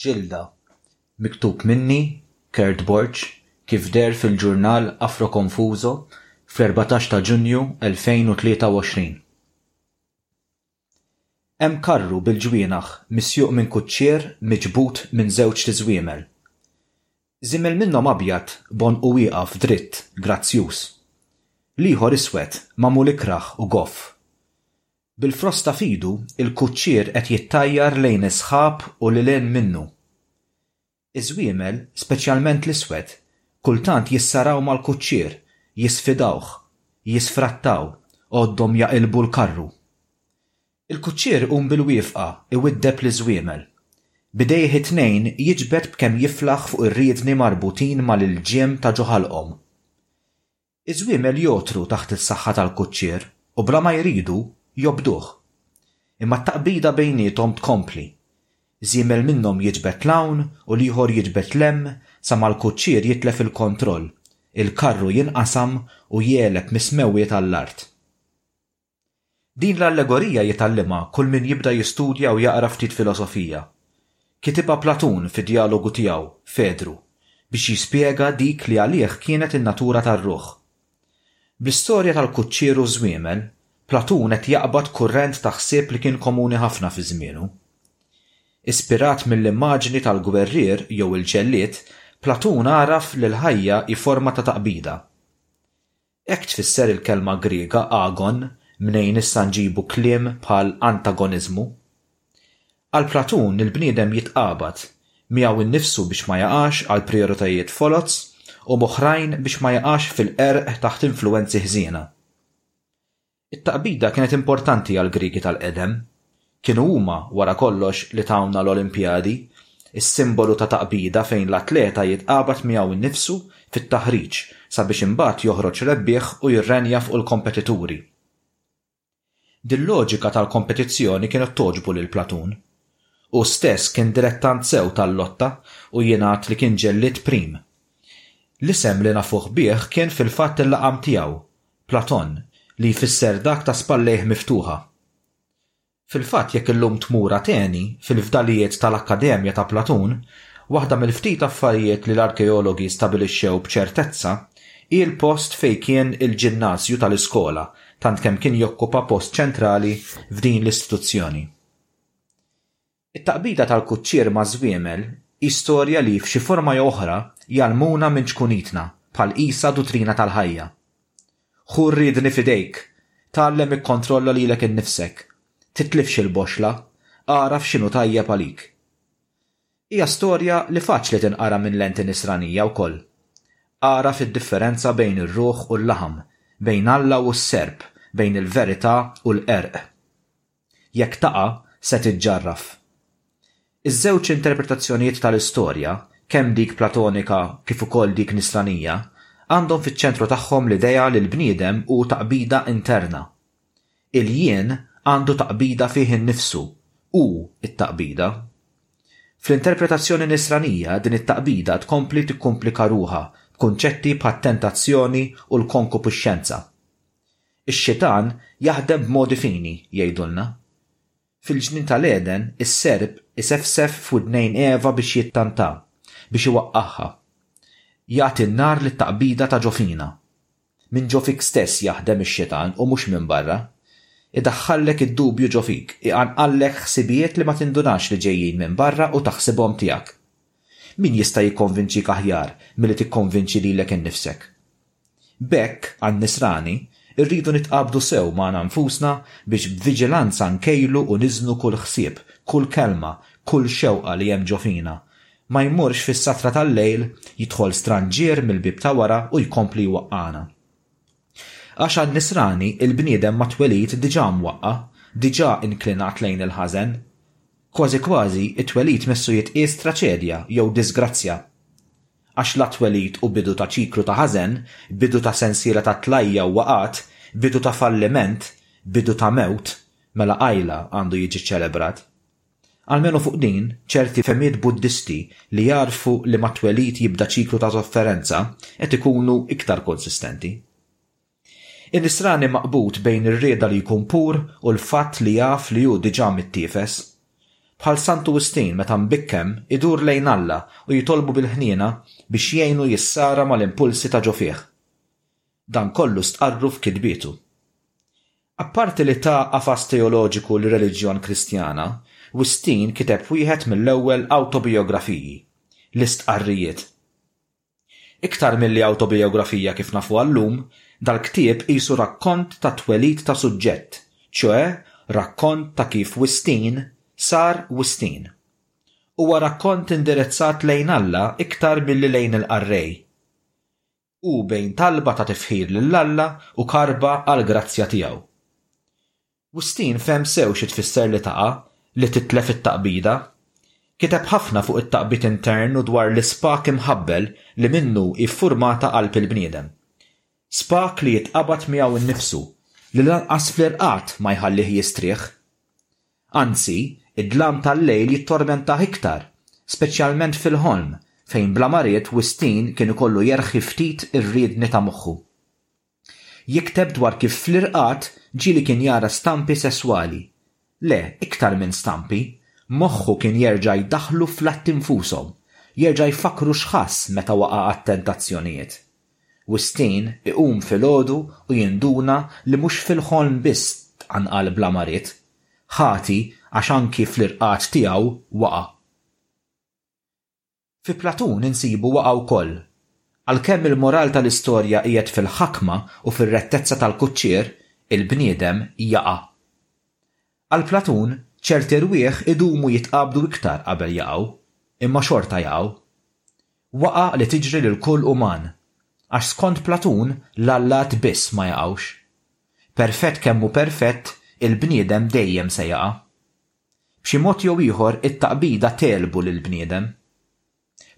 ġilda, miktub minni, Kurt Borg, kif deher fil-ġurnal Afroconfuso fl-14 ta' Ġunju 2023. Hemm karru bil-ġwienaħ misjuq minn kuċċier miġbud minn żewġt iżwiemel. Żiemel minnhom abjad b'għonqu wieqaf dritt, grazzjuż. L-ieħor iswed, magħmul ikrah u goff. Bil-frosta f'idu, il-kuċċier qed jittajjar lejn is-sħab u lil hinn minnu. Iż-żwiemel, speċjalment l-iswed, kultant jissaraw mal-kuċċier, jisfidawh, jisfrattaw, għoddhom jaqilbu l-karru. Il-kuċċier iqum bil-wifqa iwiddeb liż-żwiemel. B'idejh it-tnejn jiġbed b'kemm jiflaħ fuq ir-riedni marbutin mal-ilġiem ta' ġo ħalqhom. Iż-żwiemel jgħotru taħt is-saħħa tal-kuċċier u bla ma jridu, jobduh. Imma t-taqbida bejniethom tkompli. Żiemel minnhom jiġbed 'l hawn u l-ieħor jiġbed 'l hemm sa ma l-kuċċier jitlef il-kontroll, il-karru jinqasam u jegħleb mis-smewwiet għall-art. Din l-allegorija jitgħallimha kull min jibda jistudja u jaqra ftit filosofija. Kitibha Platun fid-djalogu tiegħu, Fedru, biex jispjega dik li għalih kienet in-natura tar-ruħ. Bl-istorja tal-kuċċier u ż-żwiemel, Platun qed jaqbad kurrent ta' ħsieb li kien komuni ħafna fi żmienu. Ispirat mill-immaġni tal-gwerrier jew il-ġellied, Platun għaraf li l-ħajja hi forma ta' taqbida. Hekk tfisser il-kelma Griega agon mnejn issa nġibu kliem bħal antagoniżmu. Għal Platun il-bniedem jitqabad, miegħu nnifsu biex ma jaqax għal prijoritajiet foloz u m'oħrajn biex ma jaqax fil-qerq taħt influwenzi ħżiena. It-taqbida kienet importanti għall-Griegi tal-qedem. Kienu huma, wara kollox, li tawna l-Olimpjadi, is-simbolu ta' taqbida fejn l-atleta jitqabad miegħu nnifsu fit-taħriġ sabiex imbagħad joħroġ rebbieħ u jirrenja fuq il-kompetituri. Dil-loġika tal-kompetizzjoni kienet togħġbu lil Platun. Hu stess kien dilettant sew tal-lotta u jingħad li kien ġellied prim. L-isem li nafuh bih kien fil-fatt il-laqam tiegħu, Platon, li jfisser dak ta' spallejh miftuħa. Fil-fatt jekk illum tmur Ateni, fil-fdalijiet ta' l-Akkademja ta' Platun, waħda mill-ftit affarijiet li l-arkeologi stabilixxew b'ċertezza hi l-post fejn kien il-ġinnażju ta' l-iskola tant kemm kien jokkupa post ċentrali f'din l-istituzzjoni. It-taqbida tal-kuċċier maż-żwiemel hi storja li f'xi forma jew oħra jgħallmuna minn ċkunitna bħal qisha duttrina tal-ħajja. Ħu r-riedni f'idejk, tgħallem ikkontrolla lilek innifsek, titlifx il-boxxla, agħraf x'inhu tajjeb għalik. Hija storja li faċli tinqara minn lenti nisranija wkoll. Agħraf id-differenza bejn ir-ruħ u l-laħam, bejn Alla u s-serp, bejn il-verità u l-qerq. Jekk taqa', se tiġġarraf. Iż-żewġ interpretazzjonijiet tal-istorja, kemm dik Platonika kif ukoll dik Nisranija, għandhom fiċ-ċentru tagħhom l-idea li l-bniedem hu taqbida interna. Il-jien għandu taqbida fih innifsu, hu t-taqbida. Fl-interpretazzjoni Nisranija din it-taqbida tkompli tikkumplika ruħha b'kunċetti bħat-tentazzjoni u l-konkupuxxenza. Ix-Xitan jaħdem b'modi fini, jgħidulna. Fil-ġnien tal-Għeden, is-serp isefsef f'widnejn Eva biex jittantha, biex iwaqqagħha. Jagħti n-nar lit-taqbida ta' ġo fina. Minn ġo fik stess jaħdem ix-Xitan u mhux minn barra. Idaħħallek id-dubju ġo fik, iqanqallek ħsibijiet li ma tindunax li ġejjin minn barra u taħsibhom tiegħek. Min jista' jikkonvinċik aħjar milli tikkonvinċi lilek innifsek? B'hekk, għan-Nisrani, irridu nitqabdu sew magħna nfusna biex b'viġilanza nkejlu u niżnu kull ħsieb, kull kelma, kull xewqa li hemm ġo fina. Ma jmurx fis-satra tal-lejl, jidħol stranġier mill-bieb ta' wara u jkompli jwaqqagħna. Għax għan-Nisrani, il-bniedem mat-twelid diġà mwaqqa', diġà inklinat lejn il-ħażen. Kważi kważi, it-twelid missu jitqies traċedja jew diżgrazzja. Għax la twelid hu bidu ta' ċiklu ta' ħażen, bidu ta' sensiela ta' tlajja u waqgħat, bidu ta' falliment, bidu ta' mewt, mela qajla għandu jiġi ċċelebrat. Almenu fuq din, ċerti fehmiet Buddisti li jagħrfu li mat-twelid jibda ċiklu ta' sofferenza qed ikunu iktar konsistenti. In-nisrani maqbud bejn ir-rieda li jkun pur u l-fatt li jaf li hu diġà mittiefes. Bħal Santu Wistin meta mbikkem idur lejn Alla u jitolbu bil-ħniena biex jgħinu jissara mal-impulsi ta' ġo fih. Dan kollu stqarru f'kitbietu. Apparti li ta qafas teoloġiku lir-reliġjon Kristjana, Wistin kiteb wieħed mill-ewwel awtobijografiji, l-Istqarrijiet. Iktar milli awtobijografija kif nafuha llum, dal-ktieb qisu rakkont tat-twelid ta' suġġett, ċoè rakkont ta' kif Wistin sar Wistin. Huwa rakkont indirezzat lejn Alla iktar milli lejn il-qarrej. Hu bejn talba ta' tifħir lil Alla u karba għall-grazzja tiegħu. Wsteen fehem sew xi tfisser li taqa', li titlef it-taqbida. Kiteb ħafna fuq it-taqbid intern u dwar l-ispak imħabbel li minnu hi ffurmata qalb il-bniedem. Spak li jitqabad miegħu nnifsu, li lanqas fl-irqad ma jħallih jistrieħ. Anzi, id-dlam tal-lejl jittormentah iktar, speċjalment fil-ħolm fejn bla mariet Wsteen kien ikollu jerħi ftit ir-riedni ta' moħħu. Jikteb dwar kif fl-irqad ġieli kien jara stampi sesswali. Le, iktar minn stampi. Moħħu kien jerġa' jdaħħlu fl-atti nfushom, jerġa' jfakkru x'ħass meta waqa' għat-tentazzjonijiet. Wistin iqum filgħodu u jinduna li mhux fil-ħolm biss tqanqal bla ma ried. Ħati għax anki fl-irqad tiegħu waqa'. Fi Platun insibu waqgħa wkoll. Għalkemm il-moral tal-istorja qiegħed fil-ħakma u fir-rettezza tal-kuċċier, il-bniedem jaqa'. Għal Platun, ċerti rwieħ idumu jitqabdu iktar qabel jaqgħu, imma xorta jaqgħu. Waqgħa li tiġri lil kull uman, għax skont Platun l-allat biss ma jaqgħux. Perfett kemm hu perfett, il-bniedem dejjem se jaqa'. B'xi mod jew ieħor it-taqbida tegħlbu lill-bniedem.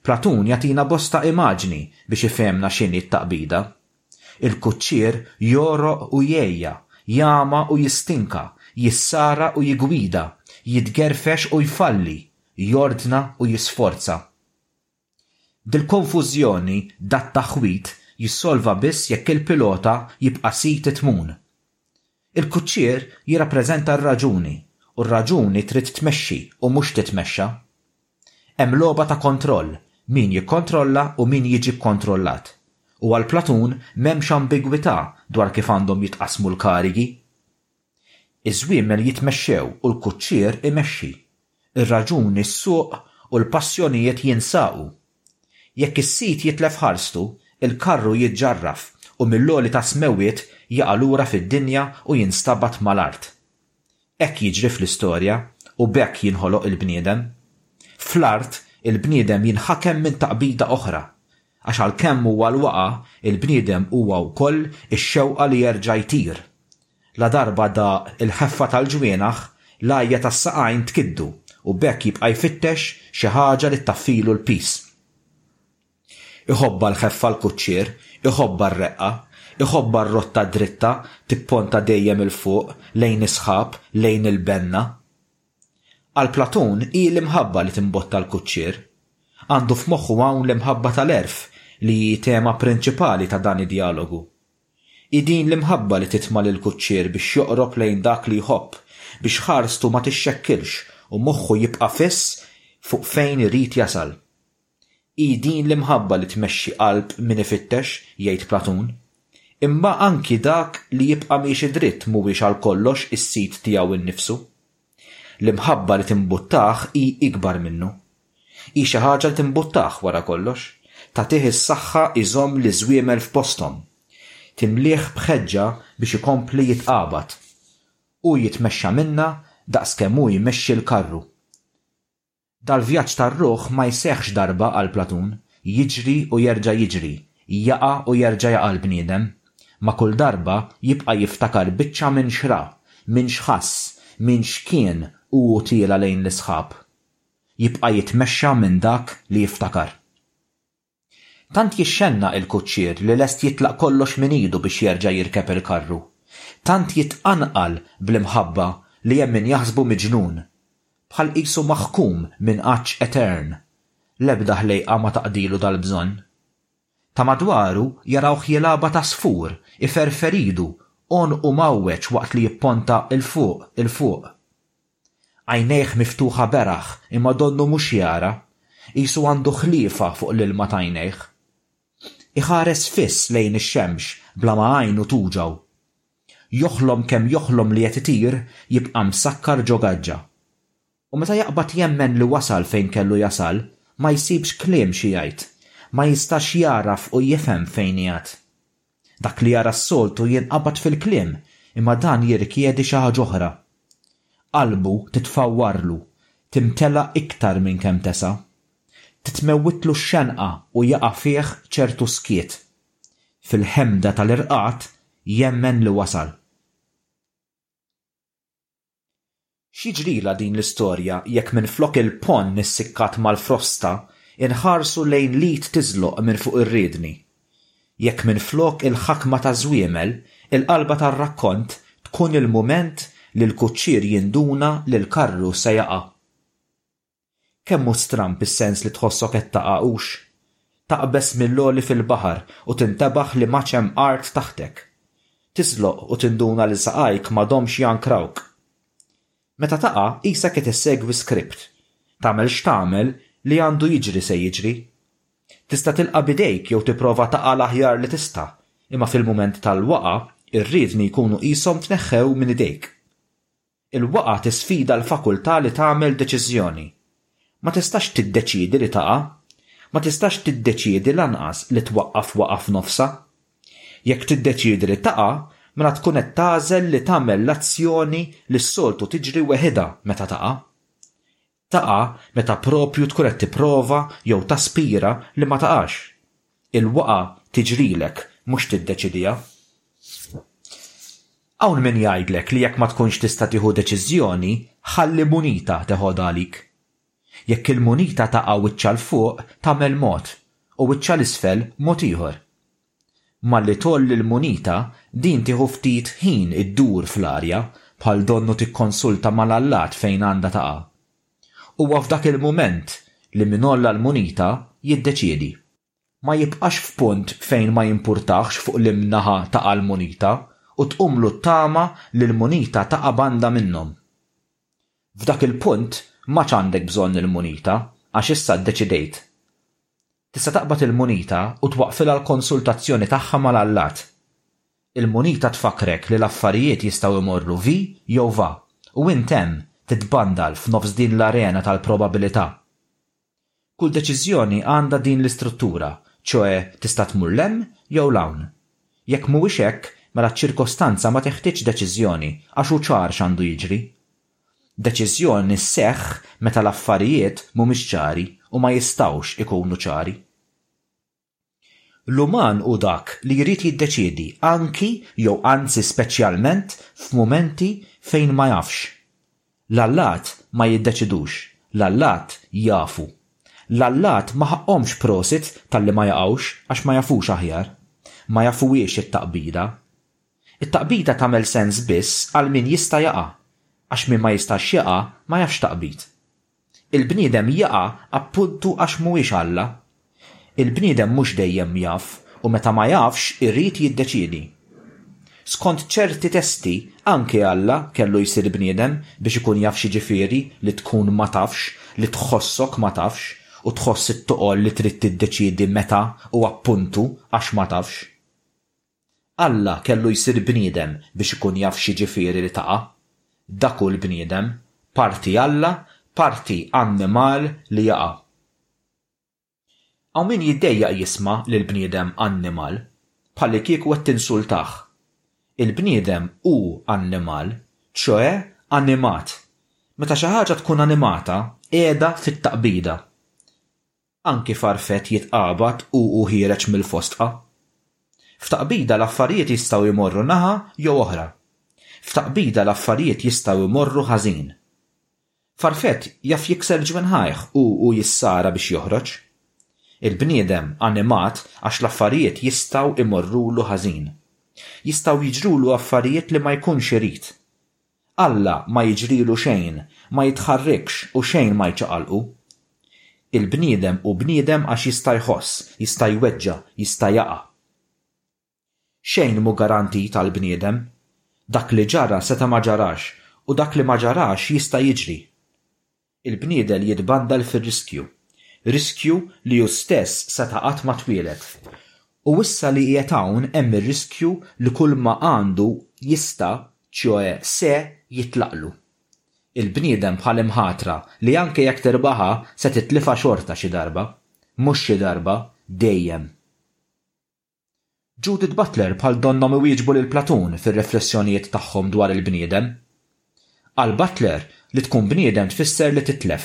Platun jagħtina bosta imaġni biex ifehmna x'inhi t-taqbida. Il-kuċċier jogħroq u jgħejja, jagħma u jistinka, jissara u jigwida, jitgerfex u jfalli, jordna u jisforza. Dil-konfużjoni, dat-taħwid, jissolva biss jekk il-pilota jibqa' sit it-tmun. Il-kuċċier jirrappreżenta r-raġuni u r-raġuni trid tmexxi u mhux titmexxa. Hemm logħba ta' kontroll, min jikkontrolla u min jiġi kkontrollat, u għall-platun m'hemmx ambigwità dwar kif għandhom jitqassmu l-karigi. Iż-żwiemel jitmexxew u l-kuċċier imexxi. Ir-raġuni ssuq u l-passjonijiet jinsaqu. Jekk is-sid jitlef ħarstu, il-karru jiġġarraf u mill-għoli tas-smewwiet jaqa' lura fid-dinja u jinstabad mal-art. Hekk jiġri fl-istorja u b'hekk jinħoloq il-bniedem. Fl-art, il-bniedem jinħakem minn taqbida oħra, għax għalkemm huwa l-waqa', il-bniedem huwa wkoll ix-xewqa li jerġa' jtir. Ladarba daq il-ħeffa tal-ġwienaħ, l-għajja tas-saqajn tkiddu u b'hekk jibqa' jfittex xi ħaġa li ttaffilu l-piż. Iħobbha l-ħeffa l-kuċċier, iħobbha r-reqqa, iħobbha r-rotta dritta tipponta dejjem 'il fuq, lejn is-sħab, lejn il-benna. Għal Platun hi l-imħabba li timbotta l-kuċċier. Għandu f'moħħu hawn l-imħabba tal-għerf li hi tema prinċipali ta' dan id-djalogu. Hi din l-imħabba li titma' lill-kuċċier biex joqrob lejn dak li jħobb, biex ħarstu ma tixxekkilx u moħħu jibqa' fiss fuq fejn irid jasal. Hi din l-imħabba li tmexxi qalb min ifittex, jgħid Platun. Imma anki dak li jibqa' miexi dritt mhuwiex għalkollox is-sid tiegħu nnifsu. L-imħabba li timbuttah hi ikbar minnu. Hi xi ħaġa li timbuttah wara kollox, tagħtih is-saħħa jżomm liż-żwiemel f'posthom, timlieh b'ħeġġa biex ikompli jitqabad. Hu jitmexxa minnha daqs kemm hu jmexxi l-karru. Dal-vjaġġ tar-ruħ ma jseħħx darba għal Platun, jiġri u jerġa' jiġri, jaqa' u jerġa' jaqa' l-bniedem. Ma' kull darba jibqa' jiftakar biċċa minn x'ra, minn x'ħass, minn x'kien u hu tiela' lejn l-isħab. Jibqa' jitmexxa minn dak li jiftakar. Tant jixxennaq il-kuċċier li lest jitlaq kollox minn idu biex jerġa' jirkeb il-karru. Tant jitqanqal bl-imħabba li hemm min jaħsbu miġnun. Bħal qisu maħkum minn għatx etern. L-ebda ħlejqa ma taqdilu dal-bżonn. Ta' madwaru jarawh jilgħabha t'għasfur, iferfer idu, għonqu mgħawweġ waqt li jipponta 'l fuq, 'l fuq. Għajnejh miftuħa beraħ imma donnu mhux jara, qisu għandu ħliefa fuq l-ilma t'għajnejh. Iħares fiss lejn ix-xemx bla ma għajnu tuġgħu. Joħlom kemm joħlom li qed itir jibqa' msakkar ġo gaġġa. U meta jaqbad jemmen li wasal fejn kellu jasal, ma jsibx kliem xi jgħid, ma jistax jagħraf u jifhem fejn qiegħed. Dak li jara s-soltu jinqabad fil-kliem imma dan jirrikjedi xi ħaġa oħra. Qalbu titfawwarlu, timtela iktar minn kemm tesa'. Titmewwitlu x-xenqa u jaqa' fih ċertu skiet. Fil-ħemda tal-irqad jemmen li wasal. X'jiġrilha din l-istorja jekk minflok il-ponn issikkat mal-frosta nħarsu lejn l-id tiżloq minn fuq ir-riedni? Jekk minflok il-ħakma taż-żwiemel, il-qalba tar-rakkont tkun il-mument li l-kuċċier jinduna li l-karru se jaqa'? Kemm hu stramb is-sens li tħossok qed taqa' hux? Taqbeż mill-għoli fil-baħar u tintebaħ li m'għadx hemm art taħtek. Tiżloq u tinduna li saqajk m'għadhomx jankrawk. Meta taqa' qisek qed issegwi skript. Tagħmel x'tagħmel, li għandu jiġri se jiġri. Tista' tilqa' b'idejk jew tipprova taqa' l-aħjar li tista', imma fil-mument tal-waqgħa, ir-riedni jkunu qishom tneħħew minn idejk. Il-waqgħa tisfida l-fakultà li tagħmel deċiżjoni. Ma tistax tiddeċiedi li taqa'. Ma tistax tiddeċiedi lanqas li twaqqaf waqgħa f'nofsha. Jekk tiddeċiedi li taqa', mela tkun qed tagħżel li tagħmel l-azzjoni li s-soltu tiġri weħidha meta taqa'. Taqa' meta proprju tkun qed tipprova jew taspira li ma taqax. Il-waqgħa tiġrilek, mhux tiddeċidiha. Hawn min jgħidlek li jekk ma tkunx tista' tieħu deċiżjoni, ħalli munita teħodha għalik. Jekk il-munita taqa' wiċċha 'l fuq, tagħmel mod, u wiċċha 'l isfel, mod ieħor. Malli tgħolli l-munita, din tieħu ftit ħin iddur fl-arja bħal donnu tikkonsulta mal-allat fejn għandha taqa'. Huwa f'dak il-mument li min għolla l-munita jiddeċiedi. Ma jibqax f'punt fejn ma jimpurtahx fuq liemnaħa taqa' l-munita u tqumlu t-tama li l-munita taqa' banda minnhom. F'dak il-punt m'għadx għandek bżonn il-munita għax issa ddeċidejt. Tista' taqbad il-munita u twaqqfilha l-konsultazzjoni tagħha mal-allat. Il-munita tfakkrek li l-affarijiet jistgħu jmorru vi jew va u int hemm titbandal f'nofs din l-arena tal-probabilità. Kull deċiżjoni għandha din l-istruttura, ċoe tista' tmur 'l hemm jew 'l hawn. Jekk mhuwiex hekk, mela ċ-ċirkostanza ma teħtieġx deċiżjoni għax hu ċar x'għandu jiġri. Deċiżjoni sseħħ meta l-affarijiet mhumiex ċari u ma jistgħux ikunu ċari. L-uman hu dak li jrid jiddeċiedi anki jew anzi speċjalment f'mumenti fejn ma jafx. L-allat ma jiddeċidux, l-allat jafu. L-allat ma ħaqqhomx prosit talli ma jaqgħux għax ma jafux aħjar. Ma jafuhiex it-taqbida. It-taqbida tagħmel sens biss għal min jista' jaqa', għax min ma jistax jaqa' ma jafx taqbid. Il-bniedem jaqa' appuntu għax mhuwiex Alla. Il-bniedem mhux dejjem jaf u meta ma jafx irid jiddeċiedi. Skont ċerti testi, anke Alla kellu jsir bniedem biex ikun jaf x'jiġifieri li tkun ma tafx, li tħossok ma tafx u tħoss it-toqol li trid tiddeċiedi meta u appuntu għax ma tafx. Alla kellu jsir bniedem biex ikun jaf x'jiġifieri li taqa'. Dak hu l-bniedem, parti Alla, parti annimal li jaqa'. Hawn min jiddejjaq jisma' lill-bniedem annimal, bħallikieku qed tinsultah. Il-bniedem hu annimal, ċoè animat. Meta xi ħaġa tkun animata, qiegħda fit-taqbida. Anki farfet jitqabad u hu ħiereġ mill-fostqa. F'taqbida l-affarijiet jistgħu jmorru naħa jew oħra. F'taqbida l-affarijiet jistgħu jmorru ħażin. Farfet jaf jikser ġwinħajh u hu jissara biex joħroġ. Il-bniedem animat għax l-affarijiet jistgħu jmorrulu ħażin. Jistgħu jiġrulu affarijiet li ma jkunx irid. Alla ma jiġrilu xejn, ma jitħarrikx u xejn ma jċaqalqu. Il-bniedem hu bniedem għax jista' jħoss, jista' jweġġa', jista' jaqa'. Xejn mhu garantit għall-bniedem. Dak li ġara seta' ma ġarax u dak li ma ġarax jista' jiġri. Il-bniedel jitbandal fir-riskju, riskju li hu stess seta' qatt ma twieled. U issa li qiegħed hawn hemm ir-riskju li kulma għandu jista', ċjoe se, jitlaqlu. Il-bniedem bħal imħatra li anke jekk tirbaħha se titlifha xorta xi darba. Mhux xi darba, dejjem. Judith Butler bħal donnhom iwieġbu lil Platun fir-reflessjonijiet tagħhom dwar il-bniedem. Għal Butler, li tkun bniedem tfisser li titlef.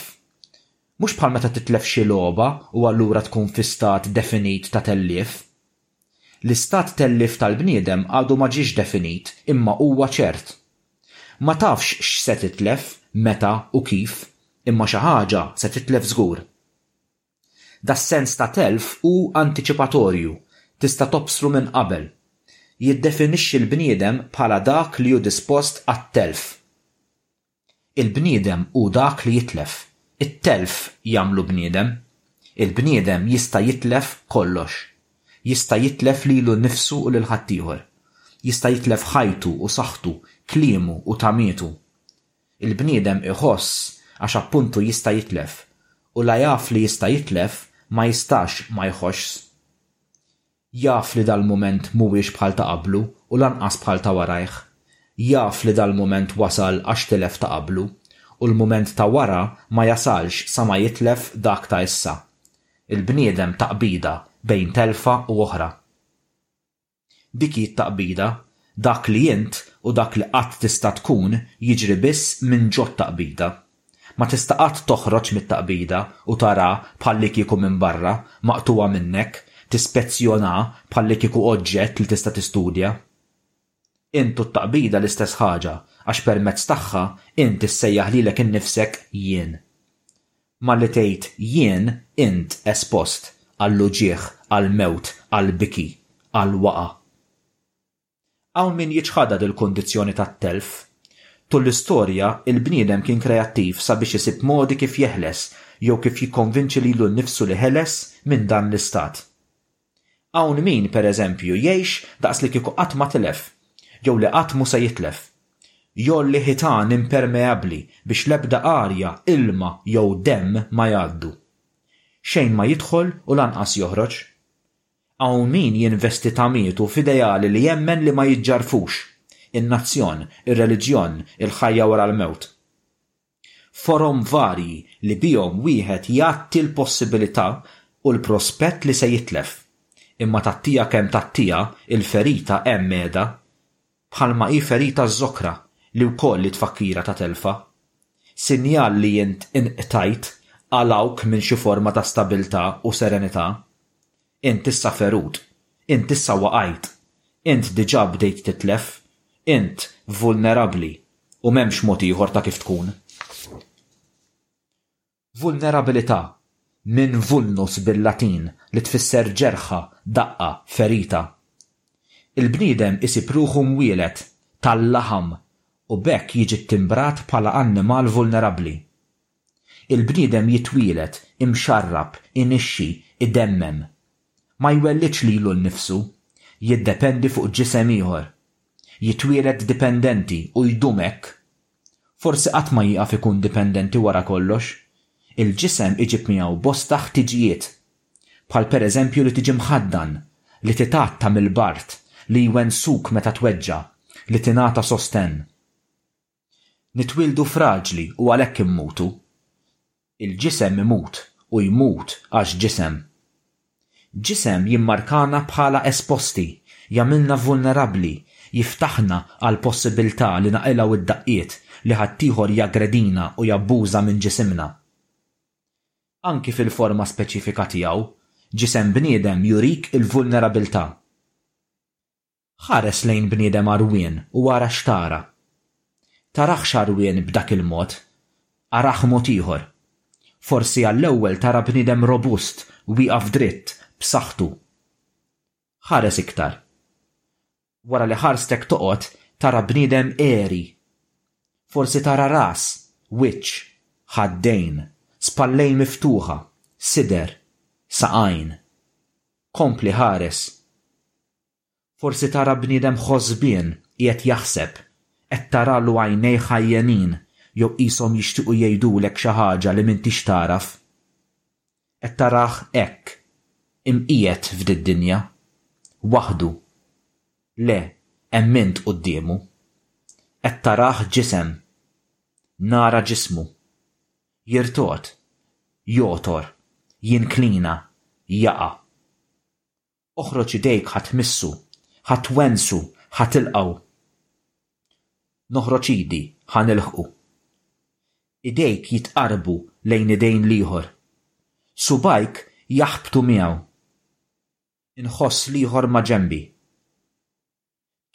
Mhux bħal meta titlef xi logħba u allura tkun fi stat definit ta' tellif. L-istat tellif tal-bniedem għadu ma ġiex definit imma huwa ċert. Ma tafx x'se titlef, meta u kif, imma xi ħaġa se titlef żgur. Das-sens ta' telf hu antiċipatorju, tista' tobsru minn qabel. Jiddefinixxi l-bniedem bħala dak li hu dispost għat-telf. Il-bniedem hu dak li jitlef. It-telf jagħmlu bniedem. Il-bniedem jista' jitlef kollox. Jista' jitlef lilu nnifsu u lil ħaddieħor. Jista' jitlef ħajtu u saħħtu, kliemu u tamitu. Il-bniedem iħoss għax appuntu jista' jitlef u la jaf li jista' jitlef ma jistax ma jħoxx. Jaf li dal-mument mhuwiex bħal ta' qablu u lanqas bħal ta' warajh. Jaf li dal-mument wasal għax tilef ta' qablu u l-mument ta' wara ma jasalx sa ma jitlef dak ta' issa. Il-bniedem ta' qbida bejn telfa u oħra. Dik hi t-taqbida, dak li int u dak li qatt tista' tkun jiġri biss minn ġot-taqbida. Ma tista' qatt toħroġ mit-taqbida u tarha bħallikieku minn barra, maqtugħa minnek, tispezzjonha bħallikieku oġġett li tista' tistudja. Int u t-taqbida l-istess ħaġa għax permezz tagħha int issejjaħ lilek innifsek jien. Malli tgħid jien, int espost għall-uġigħ, għall-mewt, għall-biki, għall-waqgħa. Hawn min jiċħadha dil-kundizzjoni tat-telf. Tul l-istorja, il-bniedem kien kreattiv sabiex isib modi kif jeħles jew kif jikkonvinċi lilu nnifsu li ħeles minn dan l-istat. Hawn min, per eżempju, jgħix daqs li kieku qatt ma tilef, jew li qatt mhu se jitlef. Jgħolli ħitan impermeabbli biex l-ebda arja, ilma jew demm ma jgħaddu. Xejn ma jidħol u lanqas joħroġ. Hawn min jinvesti tamitu f'ideali li jemmen li ma jiġġarrfux, in-nazzjon, ir-reliġjon, il-ħajja wara l-mewt. Forom varji li bihom wieħed jgħatti l-possibilità u l-prospett li se jitlef. Imma tgħattiha kemm tgħattiha, il-ferita hemm qiegħda. Bħalma hi ferita ż-żokra li wkoll hi tfakkira ta' telfa. Sinjal li int inqtajt, qalgħuk minn xi forma ta' stabilità u serenità. Int issa ferut. Int issa waqajt. Int diġà bdejt titlef. Int vulnerabbli u m'hemmx mod ieħor ta' kif tkun. Vulnerabilità, minn vulnus bil-Latin li tfisser ġerħa, daqqa, ferita. Il-bniedem isib ruħu mwieled tal-laħam u b'hekk jiġi ttimbrat bħala annimal vulnerabbli. Il-bniedem jitwieled imxarrab, inixxi, idemmem. Ma jwellidx lilu nnifsu. Jiddependi fuq ġisem ieħor. Jitwieled dipendenti u jdum hekk. Forsi qatt ma jieqaf ikun dipendenti wara kollox. Il-ġisem iġib miegħu bosta ħtiġijiet. Bħal pereżempju li tiġi mħaddan, li titgħatta mill-bard, li jwennsuk meta tweġġa', li tingħata sostenn. Nitwieldu fraġli u għalhekk immutu. Il-ġisem imut u jmut għax ġisem. Ġisem jimmarkana bħala esposti, jagħmilna vulnerabbli, jiftaħna għall-possibiltà li naqilgħu d-daqqiet, li ħaddieħor jaggredina u jabbuża minn ġisimna. Anki fil-forma speċifika tiegħu, ġisem bniedem jurik il-vulnerabilità. Ħares lejn bniedem għarwien u ara x'tara. Tarahx għarwien b'dak il-mod. Arah mod ieħor. Forsi għall-ewwel tara bniedem robust, wieqaf dritt, b'saħħtu. Ħares iktar. Wara li ħarstek toqgħod, tara bniedem għeri. Forsi tara ras, wiċċ, ħaddejn, spallejn miftuħa, sider, saqajn. Kompli ħares. Forsi tara bniedem ħosbien qiegħed jaħseb, qed taralu għajnejh għajjenin jew qishom jixtiequ jgħidulek xi ħaġa li m'intix tagħraf. Qed tarah hekk, imqiegħed f'did-dinja, waħdu. Le, hemm int quddiemu. Qed tarah ġisem. Nara ġismu. Jirtogħod. Jogħtor. Jinklina. Jaqa'. Oħroġ idejk ħa tmissu, ħa twensu, ħa tilqgħu. Noħroġ idi, ħa nilħqu. Idejk jitqarrbu lejn idejn l-ieħor. Subgħajk jaħbtu miegħu. Inħoss l-ieħor ma' ġenbi.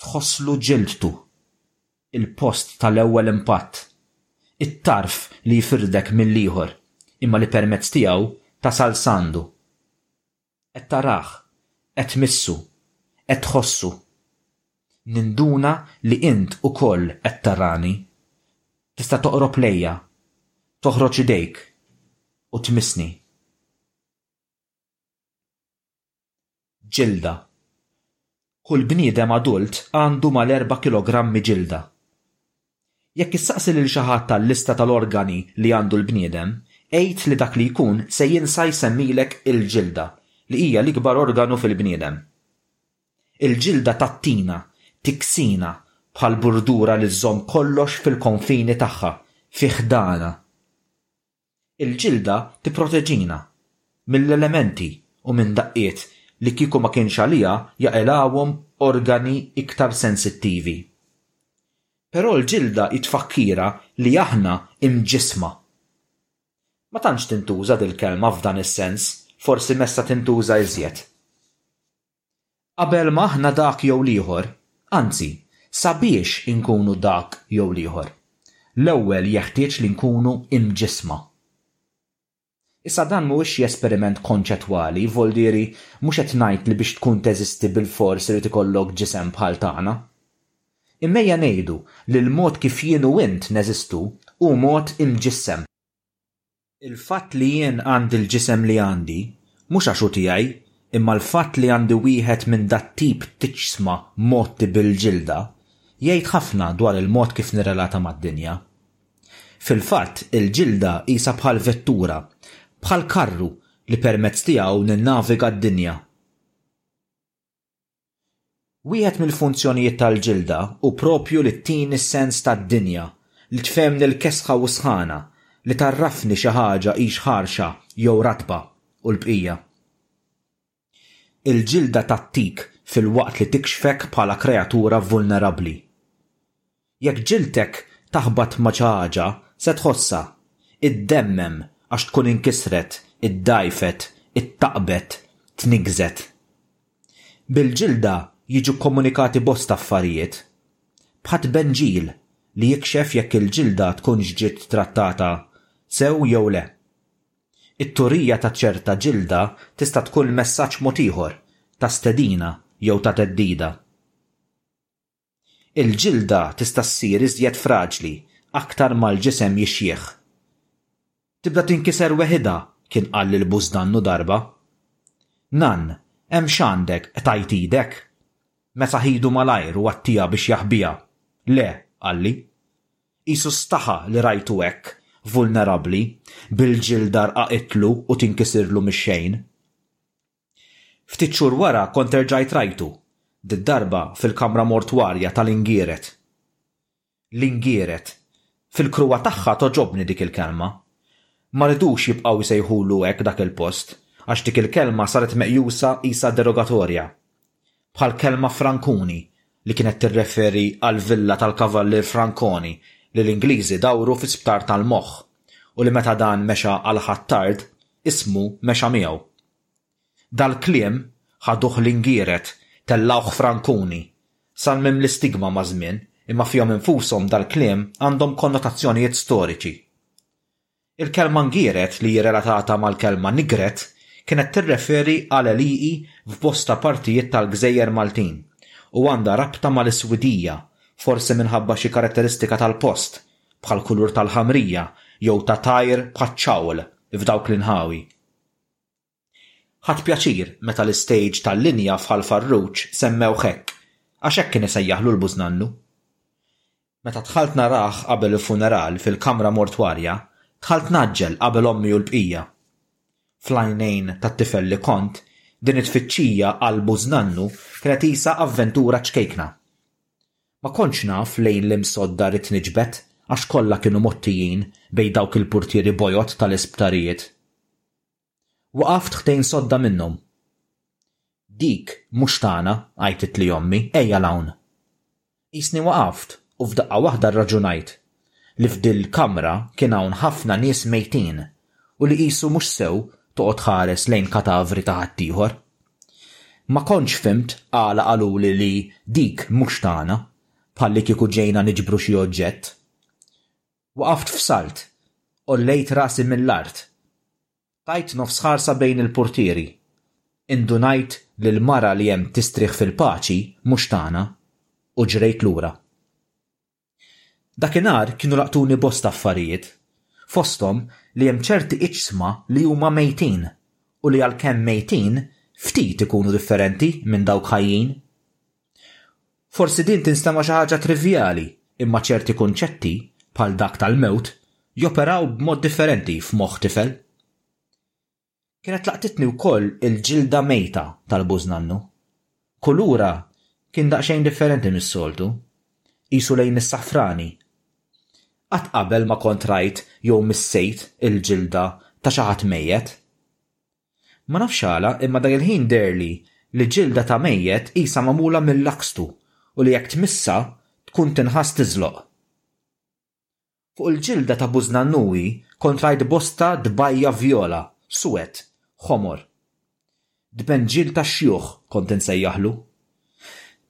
tħosslu ġiltu, il-post tal-ewwel impatt, it-tarf li jfirdek mill-ieħor imma li permezz tiegħu tasal s'għandu. Qed tarah, qed tmissu, qed tħossu. Ninduna li int ukoll qed tarani. Tista' toqrob lejja, toħroġ idejk u tmissni. Ġilda Kull bniedem adult għandu mal-erba' kilogrammi ġilda. Jekk issaqsi lil xi ħadd għal-lista tal-organi li għandu l-bniedem, għid li dak li jkun se jinsa jsemmilek il-ġilda, li hija l-ikbar organu fil-bniedem. Il-ġilda tagħtina tiksina bħal burdura li żżomm kollox fil-konfini tagħha, fi ħdanha. Il-ġilda tipproteġina mill-elementi u minn daqqiet li kieku ma kienx għaliha jaqilgħuhom organi iktar sensittivi. Però l-ġilda hi tfakkira li aħna imġissma. Ma tantx tintuża dil-kelma f'dan is-sens, forsi messha tintuża iżjed. Qabel ma aħna dak jew l-ieħor, anzi, sabiex inkunu dak jew l-ieħor, l-ewwel jeħtieġ li nkunu imġissma. Issa dan mhuwiex xi esperiment konċettwali, voldieri mhux qed ngħid li biex tkun teżisti bilfors irid ikollok ġisem bħal tagħna. Immejja ngħidu li l-mod kif jien u int neżistu hu mod imġissem. Il-fatt li jien għandi l-ġisem li għandi, mhux għax hu tiegħi, imma l-fatt li għandi wieħed minn dat-tip t'ġsma mgħotti bil-ġilda, jgħid ħafna dwar il-mod kif nirrelata mad-dinja. Fil-fatt, il-ġilda qisha bħal vettura, bħal karru li permezz tiegħu ninnaviga d-dinja. Wieħed mill-funzjonijiet tal-ġilda hu proprju li tini s-sens tad-dinja, li tfehmni l-kesħa u s-sħana, li tgħarrafni xi ħaġa hix ħarxa jew ratba, u l-bqija. Il-ġilda tgħattik filwaqt li tikxfek bħala kreatura vulnerabbli. Jekk ġiltek taħbat ma' xi ħaġa, se tħossha. Iddemmem għax tkun inkisret, iddgħajfet, ittaqbet, tniggżet. Bil-ġilda jiġu kkomunikati bosta affarijiet. Bħat-tbenġil li jikxef jekk il-ġilda tkunx ġiet trattata sew jew le. It-turija ta' ċerta ġilda tista' tkun messaġġ mod ieħor ta' stedina jew ta' theddida. Il-ġilda tista' ssir iżjed fraġli aktar ma l-ġisem jixjieħ. Tibda tinkiser weħidha, kien qal lil bużdannu darba. Nann, hemm x'għandek, qtajt idek? Mesaħ idu malajr u għattiha biex jaħbiha. Le, qalli. Qisu staħa li rajtu hekk, vulnerabbli, bil-ġilda rqaqitlu u tinkisirlu mix-xejn. Ftit xhur wara kont erġajt rajtu, did-darba fil-kamra mortwarja tal-ingieret. L-ingieret. Fil-kruha tagħha togħġobni dik il-kelma. Ma ridux jibqgħu jsejħulu hekk dak il-post, għax dik il-kelma saret meqjusa qisha derogatorja. bħall-kelma Frankuni li kienet tirreferi għall-villa tal-Kavallier Frankoni li l-Ingliżi dawru fi sptar tal-moħħ u li meta dan mexa għal Ħ'Attard ismu mexa miegħu. Dal-kliem ħaduh l-Ingieret, tellgħuh Frankuni. Salmiem l-istigma maż-żmien imma fihom infushom dal-kliem għandhom konnotazzjonijiet storiċi. Il-kelma ngieret li hi relatata mal-kelma nigret kienet tirreferi għal għelieqi f'bosta partijiet tal-gżejjer Maltin u għandha rabta mal-iswidija, forsi minħabba xi karatteristika tal-post, bħall-kulur tal-ħamrija jew ta' tajr bħaċ-ċawl f'dawk l-inħawi. Ħadt pjaċir meta l-istejġ tal-linja f'Ħal Farruġ semmewh hekk, għax hekk kien isejjaħlu l-bużnannu. Meta dħalt narah qabel il-funeral fil-kamra mortwarja, dħalt ngħaġġel qabel ommi u l-bqija. Fl-għajnejn tat-tifel li kont, din it-tfittxija għall-bużnannu kienet qisha avventura ċkejkna. Ma kontx naf lejn liem sodda rrid niġbed għax kollha kienu mgħottijin bejn dawk il-purtieri bojod tal-isptarijiet. Waqaft ħdejn sodda minnhom. Dik mhux tagħna, għajtitli ommi, ejja 'l hawn. Qisni waqaft u f'daqqa waħda rraġunajt li f'dil-kamra kien hawn ħafna nies mejtin u li qisu mhux sew toqgħod tħares lejn katavri ta' ħaddieħor. Ma kontx fhimt għala qaluli li dik mhux tagħna, bħallikieku ġejna niġbru xi oġġett. Waqaft f'salt. Għollejt rasi mill-art. Tajt nofs ħarsa bejn il-purtieri. Indunajt li l-mara li hemm tistrieħ fil-paċi mhux tagħna u ġrejt lura. Dakinhar kienu laqtuni bosta affarijiet, fosthom li hemm ċerti iġsma li huma mejtin u li għalkemm mejtin ftit ikunu differenti minn dawk ħajjin. Forsi din tinstema' xi ħaġa trivjali, imma ċerti kunċetti, bħal dak tal-mewt, joperaw b'mod differenti f'moħħ tifel. Kienet laqtitni wkoll il-ġilda mejta tal-bużnannu. Kulura kien daqsxejn differenti mis-soltu, qisu lejn is-safrani. Qatt qabel ma kont rajt jew missejt il-ġilda ta' xi ħadd mejjet. Ma nafx għala imma dak il-ħin deherli li ġilda ta' mejjet qisha magħmula mil-lakstu u li jekk tmissha tkun tinħass tiżloq. Fuq il-ġilda ta' Bużnannui kont rajt bosta dbajja' vjola, suwed, ħomor. Dbenġiel tax-xjuħ kont insejjaħlu.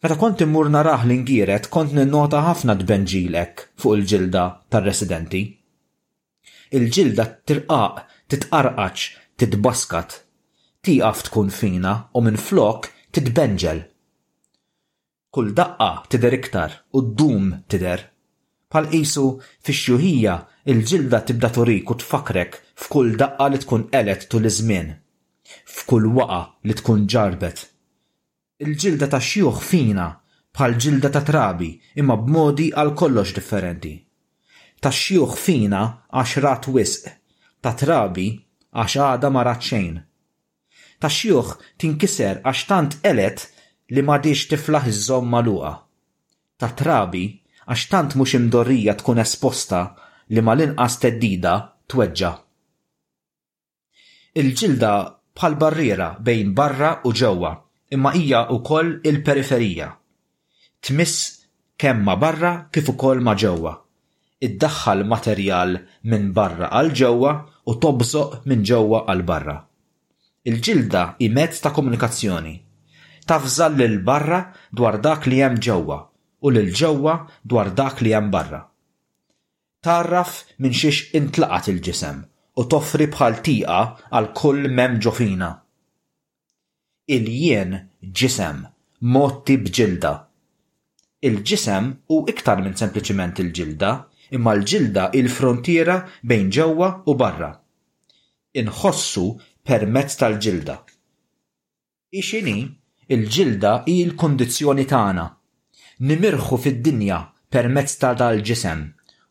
Meta kont immur narah l-ingired kont ninnota ħafna dbenġiel hekk fuq il-ġilda tar-residenti. Il-ġilda tirqaq, titqarqaċ, titbaskat. Tieqaf tkun fina u minflok titbenġel. Kull daqqa tidher iktar u ddum tidher. Bħal qisu fix-xjuħija l-ġilda tibda turik u tfakkrek f'kull daqqa li tkun qelgħet tul iż-żmien. F'kull waqgħa li tkun ġarrbet. Il-ġilda tax-xjuħ fina bħall-ġilda ta' trabi imma b'modi għal kollox differenti. Tax-xjuħ fina għax rat wisq, ta' trabi għax għada ma rat xejn. Tax-xjuħ tinkiser għax tant qelet li m'għadhiex tiflaħ iżżomm magħluqa. Ta' trabi għax tant mhux imdorrija tkun esposta li mal-inqas theddida tweġġa'. Il-ġilda bħal barriera bejn barra u ġewwa, imma hija wkoll il-periferija. Tmiss kemm ma' barra kif ukoll ma' ġewwa. Iddaħħal materjal minn barra għal ġewwa u tobżoq minn ġewwa għal barra. Il-ġilda hi mezz ta' komunikazzjoni. Tavża lil barra dwar dak li hemm ġewwa u lil ġewwa dwar dak li hemm barra. Tgħarraf minn xiex intlaqat il-ġisem u toffri bħal tieqa għal kull m'hemm ġo fina. Il-jien ġisem, mgħotti b'ġilda. Il-ġisem hu iktar minn sempliċiment il-ġilda, imma l-ġilda hi l-fruntiera bejn ġewwa u barra. Inħossu permezz tal-ġilda. Hi x'inhi, il-ġilda hi l-kundizzjoni tagħna. Nimirħu fid-dinja permezz ta' dal-ġisem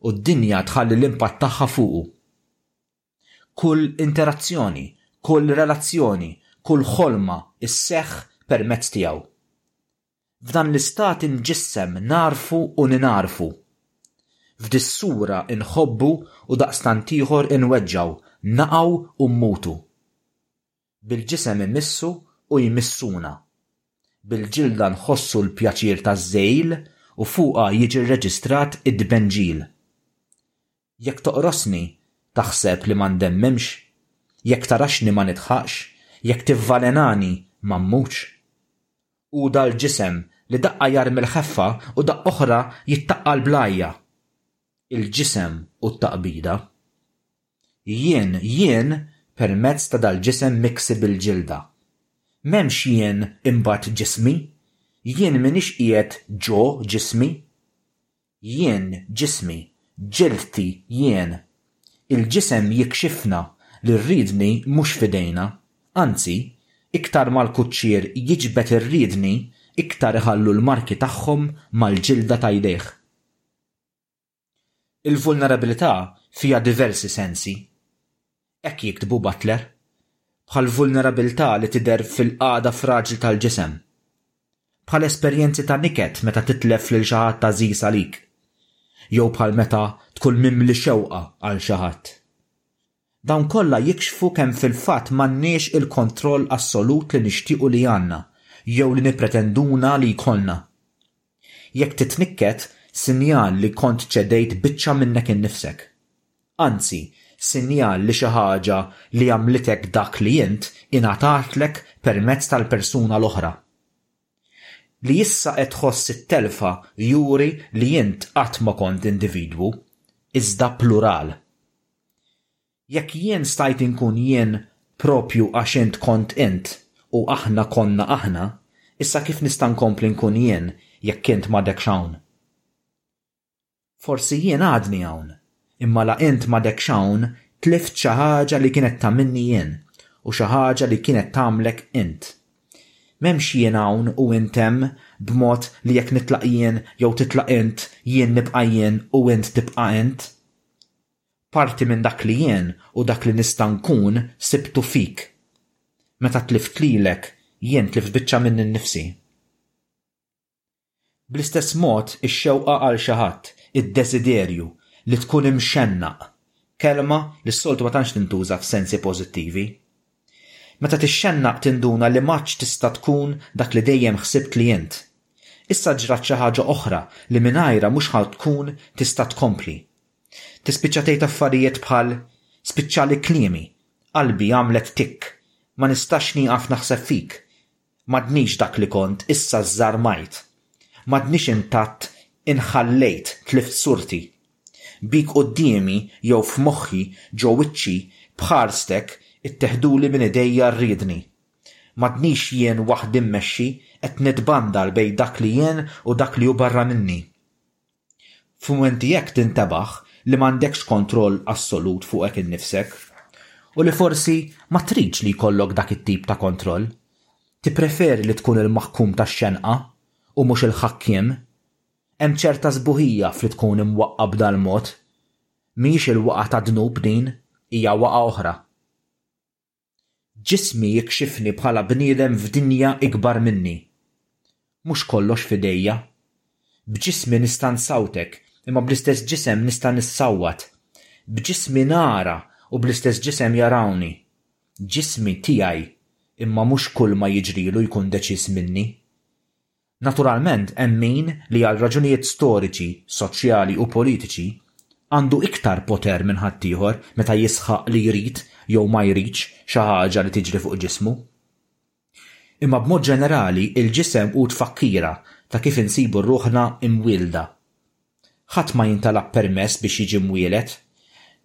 u d-dinja tħalli l-impatt tagħha fuqu. Kull interazzjoni, kull relazzjoni, kull ħolma sseħħ permezz tiegħu. F'dan l-istat inġissem nagħrfu u ningħarfu. F'dis-sura nħobbu u daqstant ieħor inweġġgħu, naqgħu u mmutu. Bil-ġisem imissu u jmissuna. Bil-ġilda nħossu l-pjaċir taż-żegħil u fuqha jiġi rreġistrat it-tbenġil. Jekk toqrosni, taħseb li ma ndemmimx? Jekk taraxni ma nidħaqx? Jekk tivvalenani, ma mmutx? Hu dal-ġisem li daqqa jarmi l-ħeffa u daqq'oħra jittaqqal bl-għajja. Il-ġisem u t-taqbida. Jien, jien, permezz ta' dal-ġisem miksi bil-ġilda. M'hemmx jien imbagħad ġismi. Jien m'iniex qiegħed ġo ġismi. Jien, ġismi, ġildti, jien. Il-ġisem jikxifna li r-riedni mhux f'idejna. Anzi, iktar ma l-kuċċier jiġbed ir-riedni, iktar iħallu l-marki tagħhom mal-ġilda ta' jdejh. Il-vulnerabilità fiha diversi sensi. Hekk jiktbu Butler, bħall-vulnerabilità li tidher fil-qagħda fraġli tal-ġisem, bħal esperjenzi ta' niket meta titlef lil xi ħadd għażiż għalik, jew bħal meta tkun mimli xewqa għal xi ħadd. Dawn kollha jikxfu kemm fil-fatt m'għandniex il-kontroll assolut li nixtiequ li għandna jew li nippretenduna li jkollna. Jekk titnikket, sinjal li kont ċedejt biċċa minnek innifsek. Anzi, sinjal li xi ħaġa li għamlitek dak li int ingħatatlek permezz tal-persuna l-oħra. Li issa qed tħoss it-telfa juri li int qatt ma kont individwu, iżda plural. Jekk jien stajt inkun jien proprju għax int kont int u aħna konna aħna, issa kif nista' nkompli nkun jien jekk int m'għadekx hawn? Forsi jien għadni hawn, imma la int m'għadekx hawn, tlift xi ħaġa li kienet tagħmilni jien u xi ħaġa li kienet tagħmlek int. M'hemmx jien hawn u int hemm, b'mod li jekk nitlaq jien jew titlaq int, jien nibqa' jien u int tibqa' int. Parti minn dak li jien u dak li nista' nkun sibtu fik. Meta tlift lilek, jien tlift biċċa minni nnifsi. Bl-istess mod, ix-xewqa għal xi ħadd, id-desiderju, li tkun imxennaq, kelma li s-soltu ma tantx tintuża f'sensi pożittivi. Meta tixxennaq tinduna li m'għadx tista' tkun dak li dejjem ħsibt li int. Issa ġrat xi ħaġa oħra li mingħajrha mhux ħa tkun tista' tkompli. Tispiċċa tgħid affarijiet bħal, Spiċċali kliemi, qalbi għamlet tikk, ma nistax nieqaf naħseb fik, M'għadnix dak li kont, issa żżarmajt. M'għadnix intatt, inħallejt, tlift surti. Bik quddiemi, jew f'moħħi, ġo wiċċi, b'ħarstek, itteħduli minn idejja rridni. M'għadnix jien waħdi mmexxi, qed nitbandal bejn dak li jien u dak li hu barra minni. F'mumenti hekk tintebaħ li m'għandekx kontroll assolut fuqek innifsek u li forsi ma tridx li jkollok dak it-tip ta' kontroll. Tippreferi li tkun il-maħkum tax-xenqa u mhux il-ħakkiem. Hemm ċerta sbuħija f'li tkun imwaqqa' b'dal-mod. Mhijiex il-waqgħa tad-dnub din, hija waqgħa oħra. Ġismi jikxifni bħala bniedem f'dinja ikbar minni. Mhux kollox f'idejja. B'ġismi nista' nsawtek, imma bl-istess ġisem nista' nissawwat. B'ġismi nara u bl-istess ġisem jarawni. Ġismi tiegħi, imma mhux kulma jiġrilu jkun deċiż minni. Naturalment hemm min li għal raġunijiet storiċi, soċjali u politiċi għandu iktar poter minn ħaddieħor meta jisħaq li jrid jew ma jridx xi ħaġa li tiġri fuq ġismu. Imma b'mod ġenerali il-ġisem hu tfakkira ta' kif insibu ruħna imwielda. Ħadd ma jintalab permess biex jiġi mwieled.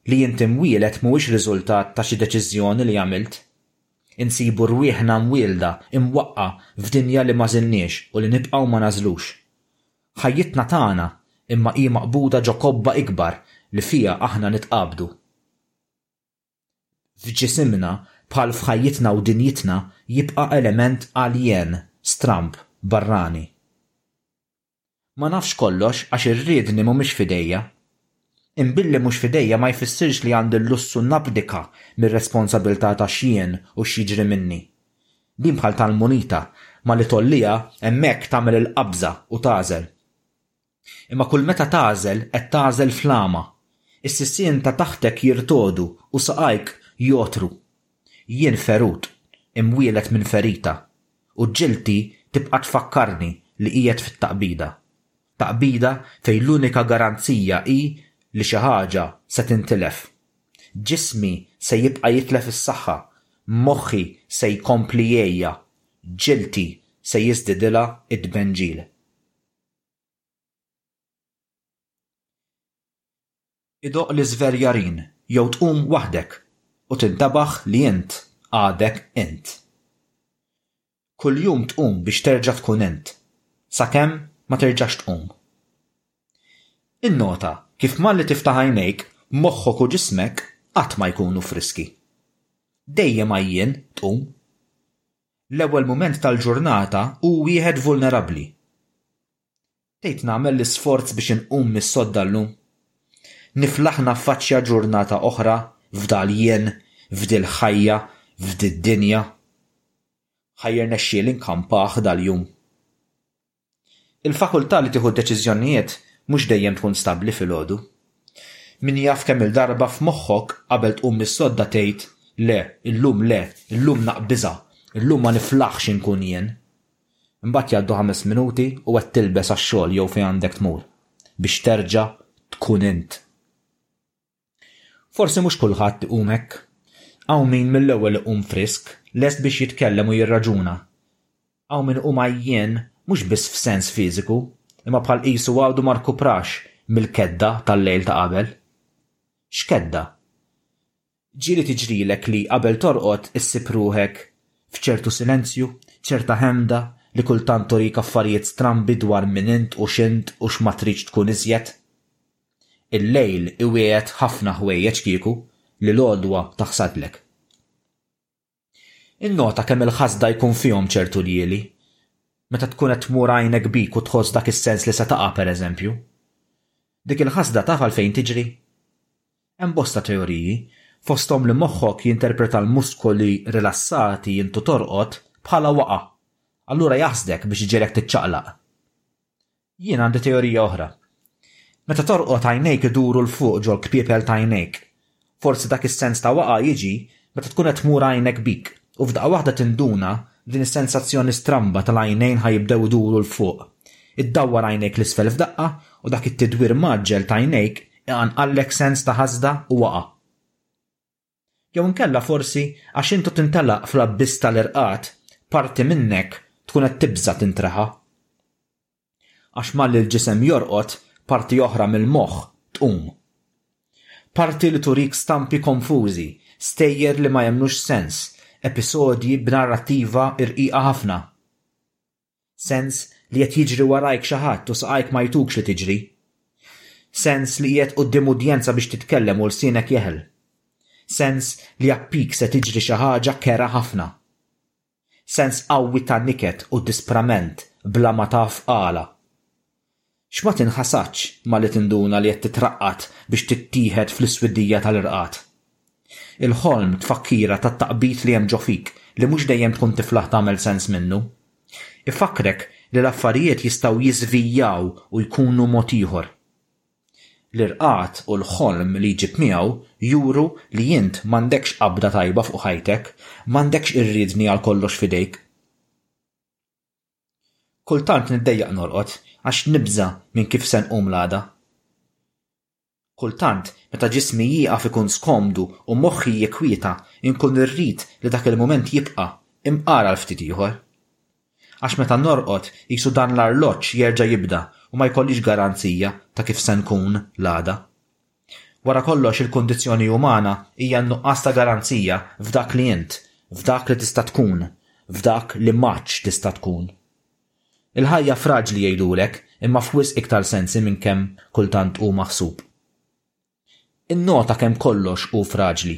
Li int imwieled mhuwiex riżultat ta' xi deċiżjoni li għamilt. Insibu rwieħna mwielda, imwaqqa', f'dinja li ma żilniex u li nibqgħu ma nagħżlux. Ħajjitna tagħna, imma hi maqbuda ġo kobba ikbar li fiha aħna nitqabdu. F'ġisimna, bħal f'ħajjitna u dinjitna, jibqa' element aljen, stramb, barrani. Ma nafx kollox għax ir-riedni mhumiex f'idejja. Inbilli mhux f'idejja ma jfissirx li għandi l-lussu nabdika mir-responsabilità ta' x'jien u x'jiġri minni. Din bħal tal-munita, malli tgħolliha hemmhekk tagħmel il-qabża u tagħżel. Imma kull meta tagħżel qed tagħżel fl-għama. Is-sissien ta' taħtek jirtogħdu u saqajk jgħotru. Jien ferut, imwieled minn ferita. u ġilti tibqa' tfakkarni li qiegħed fit-taqbida. Taqbida fejn l-unika garanzija hi li xi ħaġa se tintilef. Ġismi se jibqa' jitlef is-saħħa, moħħi se jkompli jgħejja, ġilti se jiżdidilha t-tbenġil. idoqq l-iżverjarin jew tqum waħdek u tintebaħ li int għadek int. Kuljum tqum biex terġa' tkun int, sakemm ma terġax tqum. Innota kif malli tiftaħ għajnejk moħħok u ġismek qatt ma jkunu friski. Dejjem għajjien tqum. L-ewwel mument tal-ġurnata hu wieħed vulnerabbli. Tgħid nagħmel l-isforz biex inqum mis-sodda llum? Niflaħ naffaċċja ġurnata oħra f'dal jien, f'dil ħajja, f'did dinja? Ħa jirnexxieli nkampah dal jum. Il-fakultà li tieħu d-deċiżjonnijiet mhux dejjem tkun stabbli filgħodu. Min jaf kemm-il darba f'moħħok qabel tqum mis-sodda tgħid, le, illum le, illum naqbiżha, illum ma niflaħx inkun jien. Imbagħad jgħaddu ħames minuti u qed tilbes għax-xogħol jew fejn għandek tmur biex terġa' tkun int. Forsi mhux kulħadd iqum hekk. Hawn min mill-ewwel iqum frisk, lest biex jitkellem u jirraġuna. Hawn min iqum għajjien mhux biss f'sens fiżiku, imma bħal qisu għadu ma rkuprax mill-kedda tal-lejl ta' qabel. X'kedda! Ġieli tiġrilek li qabel torqod issib ruħek f'ċertu silenzju, ċerta hemda li kultant turik affarijiet strambi dwar min int u x'int u x'ma tridx tkun iżjed? Il-lejl iwiegħed ħafna ħwejjeġ kieku li l-għodwa taħsadlek. Innota kemm il-ħasda jkun fihom ċertu rjieli. Meta tkun qed tmur għajnek bik u tħoss dak is-sens li se taqa', pereżempju. Dik il-ħasda taf għalfejn tiġri? Hemm bosta teoriji, fosthom li moħħok jinterpreta l-muskoli rilassati intu torqod bħala waqa', allura jaħsdek biex iġegħlek tiċċaqlaq. Jien għandi teorija oħra. Meta torqod għajnejk iduru 'l fuq ġol-kpiepel t'għajnejk. Forsi dak is-sens ta' waqgħa jiġi meta tkun qed tmur għajnek bik u f'daqqa waħda tinduna b'din is-sensazzjoni stramba tal-għajnejn ħa jibdew iduru 'l fuq. Iddawwar għajnejk 'l isfel f'daqqa u dak it-tidwir mgħaġġel t'għajnejk iqanqallek sens ta' ħasda u waqgħa. Jew inkella forsi għax int u tintelaq fl-abbiss tal-irqad, parti minnek tkun qed tibża' tintreħa. Għax malli l-ġisem jorqod, parti oħra mill-moħħ tqum. Parti li turik stampi konfużi, stejjer li ma jagħmlux sens, episodji b'narrattiva rqiqa ħafna. Sens li qed jiġri warajk xi ħadd u saqajk ma jgħitukx li tiġri. Sens li qiegħed quddiem udjenza biex titkellem u lsienek jeħel. Sens li appik se tiġri xi ħaġa kerha ħafna. Sens qawwi ta' niket u disprament bla ma taf għala. X'ma tinħasadx malli tinduna li qed titraqqad biex tittieħed fl-iswiddija tal-irqad. Il-ħolm tfakkira tat-taqbid li hemm ġo fik li mhux dejjem tkun tiflaħ tagħmel sens minnu. Ifakkrek li l-affarijiet jistgħu jiżvijaw u jkunu mod ieħor. L-irqad u l-ħolm li jġib miegħu juru li int m'għandekx qabda tajba fuq ħajtek, m'għandekx ir-riedni għal kollox f'idejk. Kultant niddejjaq norqod għax nibża' minn kif se nqum l-għada. Kultant meta ġismi jieqaf ikun skomdu u moħħi jikkwieta nkun irrid li dak il-mument jibqa' imqar għal ftit ieħor. Għax meta norqod qisu dan l-arloġġ jerġa' jibda u ma jkollix garanzija ta' kif se nkun l-għada. Wara kollox il-kundizzjoni umana hija n-nuqqas ta' garanzija f'dak li int, f'dak li tista' tkun, f'dak li m'għadx tista' tkun. Il-ħajja fraġli jgħidulek imma f'wisq iktar sensi minn kemm kultant hu maħsub. Innota kemm kollox hu fraġli.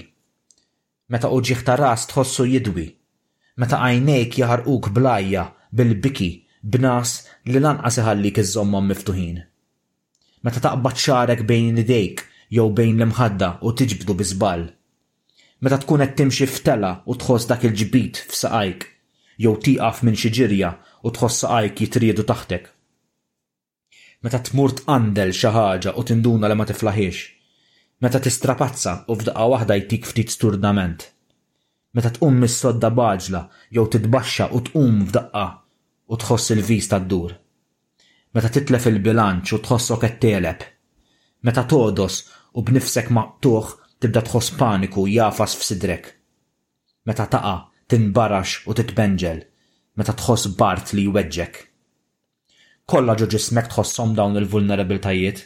Meta uġigħ ta' ras tħossu jidwi. Meta għajnejk jaħarquk bl-għajja, bil-biki, b'nas li lanqas iħallik iżżommhom miftuħin. Meta taqbad xagħrek bejn idejk jew bejn l-imħadda u tiġbdu bi żball. Meta tkun qed timxi f'telgħa u tħoss dak il-ġbid f'saqajk, jew tieqaf minn xi ġirja u tħoss saqajk jitriedu taħtek. Meta tmur tqandel xi ħaġa u tinduna li ma tiflaħhiex. Meta tistrapazza u f'daqqa waħda jtik ftit sturdament. Meta tqum mis-sodda b'għaġla jew titbaxxa u tqum f'daqqa u tħoss il-viż ta' ddur. Meta titlef il-bilanċ u tħossok qed tegħleb. Meta togħdos u b'nifsek maqtugħ tibda tħoss paniku jagħfas f'sidrek. Meta taqa', tinbarax u titpenġel. Meta tħoss b'art li jweġġgħek. Kollha ġo ġismek tħosshom dawn il-vulnerabbiltajiet,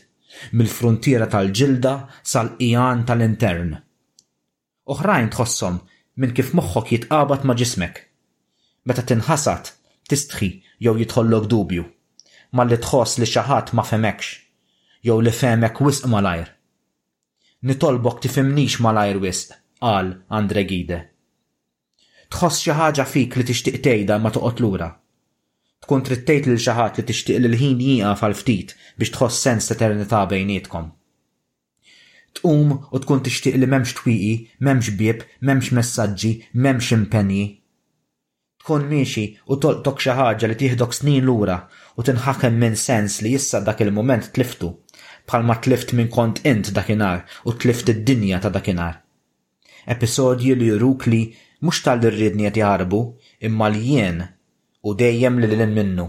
mill-fruntiera tal-ġilda sal-qigħan tal-intern. Oħrajn tħosshom minn kif moħħok jitqabad ma' ġismek. Meta tinħasad, tistħi jew jidħollok dubju, malli tħoss li xi ħadd ma fehmekx, jew li fehmek wisq malajr. Nitolbok tifhimnix malajr wisq, qal Andre Gide. Tħoss xi ħaġa fik li tixtieq tgħidha imma toqgħod lura? Tkun trid tgħid lil xi ħadd li tixtieq li l-ħin jieqaf għal ftit biex tħoss sens t'eternità bejnietkom? Tqum u tkun tixtieq li m'hemmx twieqi, m'hemmx bieb, m'hemmx messaġġi, m'hemmx impenji? Tkun miexi u tolqtok xi ħaġa li tieħdok snin lura u tinħakem minn sens li issa dak il-mument tliftu, bħalma tlift min kont int dakinhar u tlift id-dinja ta' dakinhar? Episodji li juruk li mhux talli rriedni qed jaħarbu imma li jien u dejjem lil hinn minnu.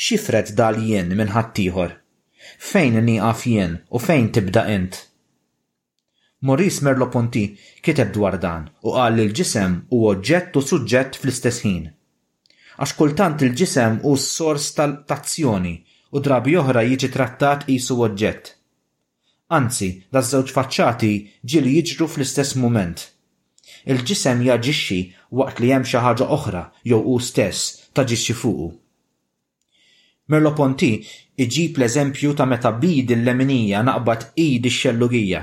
X'jifred dal jien minn ħaddieħor? Fejn nieqaf jien u fejn tibda int? Maurice Merleau-Ponty kiteb dwar dan u qal li l-ġisem hu oġġett u suġġett fl-istess ħin. Għax kultant il-ġisem hu s-sors tal-azzjoni u drabi oħra jiġi trattat qisu oġġett. Anzi, daż-żewġ faċċati ġieli jiġru fl-istess mument. Il-ġisem jaġixxi waqt li hemm xi ħaġa oħra jew hu stess taġixxi fuqu. Merleau-Ponty jġib l-eżempju ta' meta b'idi l-leminija naqbad id ix-xellugija.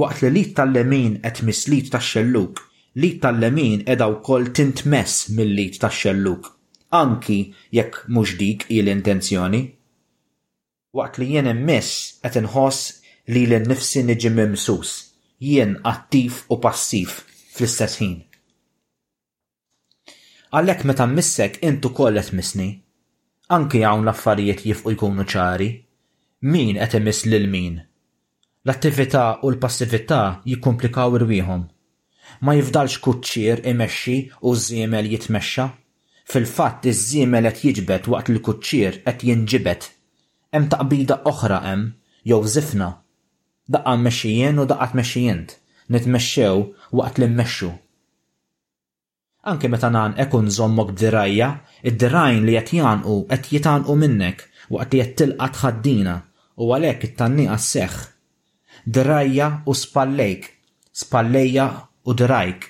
Waqt li l-id tal-lemin qed tmiss l-id tax-xellug, l-id tal-lemin qiegħda wkoll tintmess mill-id tax-xellug, anki jekk mhux dik hi l-intenzjoni. Waqt li jien immiss qed inħoss lili nnifsi niġi mimsus, jien attiv u passiv fl-istess ħin. Għalhekk meta mmissek int ukoll qed tmissni. Anki hawn l-affarijiet jifqu jkunu ċari. Min qed imiss lil min? L-attività u l-passività jikkumplikaw irwieħhom. Ma jifdalx kuċċier imexxi u żiemel jitmexxa. Fil-fatt iż-żiemel qed jiġbed waqt li l-kuċċier qed jinġibed. Hemm taqbida oħra hemm, jew żifna. Daqqa mmexxi jien u daqqa tmexxi int. Nitmexxew waqt li mmexxu. Anke meta ngħannqek eku nżommok b'dirgħajja, id-dirgħajn li qed jgħannqu qed jitgħannqu minnek waqt li qed tilqa' t-tħaddina u għalhekk it-tgħanniqa sseħħ. Dirgħajja u spallejk, spallejja u dirgħajk,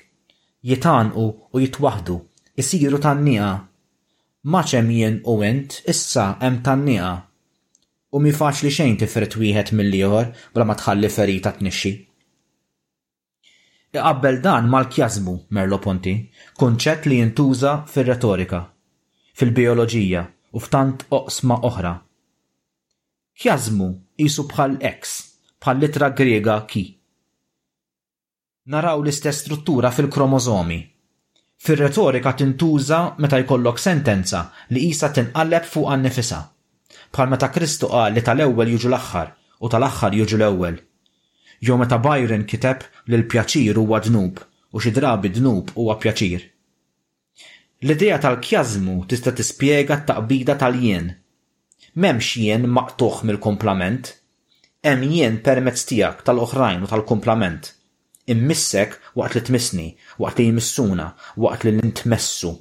jitgħannqu u jitwaħħdu, isiru tgħanniqa. M'għadx hemm jien u int, issa hemm tgħanniqa. U mhi faċli xejn tifred wieħed mill-ieħor bla ma tħalli ferita tnixxi. Iqabbel dan mal-kjażmu, Merleau-Ponty, kunċett li jintuża fir-retorika, fil-bijoloġija u f'tant oqsma oħra. Kjażmu qisu bħal X, bħall-ittra Griega chi. Naraw l-istess struttura fil-kromożomi, Fir-retorika tintuża meta jkollok sentenza li qisha tinqaleb fuqha nnifisha. Bħal meta Kristu qal li tal-ewwel jiġu l-aħħar u tal-aħħar jiġu l-ewwel. Jew meta Byron kiteb li l-pjaċir huwa dnub u xi drabi dnub huwa pjaċir. L-idea tal-kjażmu tista' tispjega t-taqbida tal-jien. M'hemmx jien maqtugħ mill-kumplament. Hemm jien permezz tiegħek, tal-oħrajn u tal-kumplament. Immissek waqt li tmissni, waqt li jmissuna, waqt li nintmessu.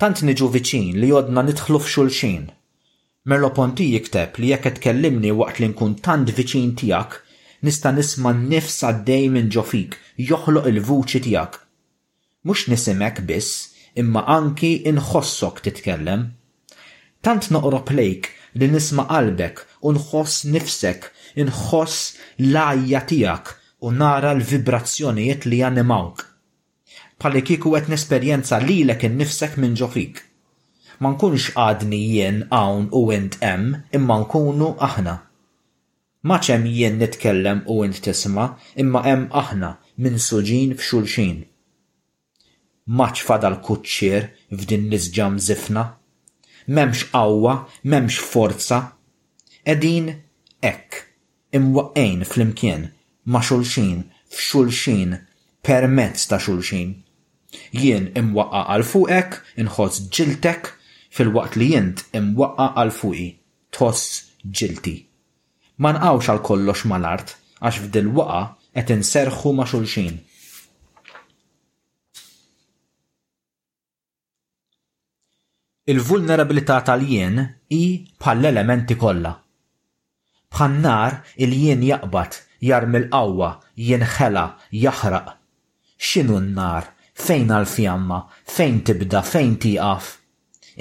Tant niġu viċin li għodna nidħlu f'xulxin. Merleau-Ponty jikteb li jekk qed tkellimni waqt li nkun tant viċin tiegħek, nista' nisma' n-nifs għaddej minn ġo fik, joħloq il-vuċi tiegħek. Mhux nisimek biss imma anki inħossok titkellem. Tant noqrob lejk li nisma' qalbek u nħoss nifsek, inħoss l-għajja tiegħek u nara l-vibrazzjonijiet li janimawk. Bħalikieku qed nesperjenza lilek innifsek minn ġo fik. Ma nkunx għadni jien hawn u int hemm imma nkunu aħna. M'għadx hemm jien nitkellem u int tisma', imma hemm aħna minsuġin f'xulxin. M'għadx fadal kuċċier f'din l-isġa mżifna. M'hemmx qawwa, m'hemmx forza. Qegħdin hekk, imwaqqgħin flimkien ma' xulxin, f'xulxin, permezz ta' xulxin. Jien imwaqqa' għal fuqek, inħoss ġiltek, filwaqt li int imwaqqa' għal fuqi. Tħoss guilty. Ma nqgħux għal kollox mal-art għax f'dil-waqgħa qed inserrħu ma' xulxin. Il-vulnerabilità tal-jien hi bħall-elementi kollha. Bħan-nar il-jien jaqbad, jarmi l-qawwa, jinħela, jaħraq. X'inhu n-nar? Fejnha l-fjamma? Fejn tibda? Fejn tieqaf?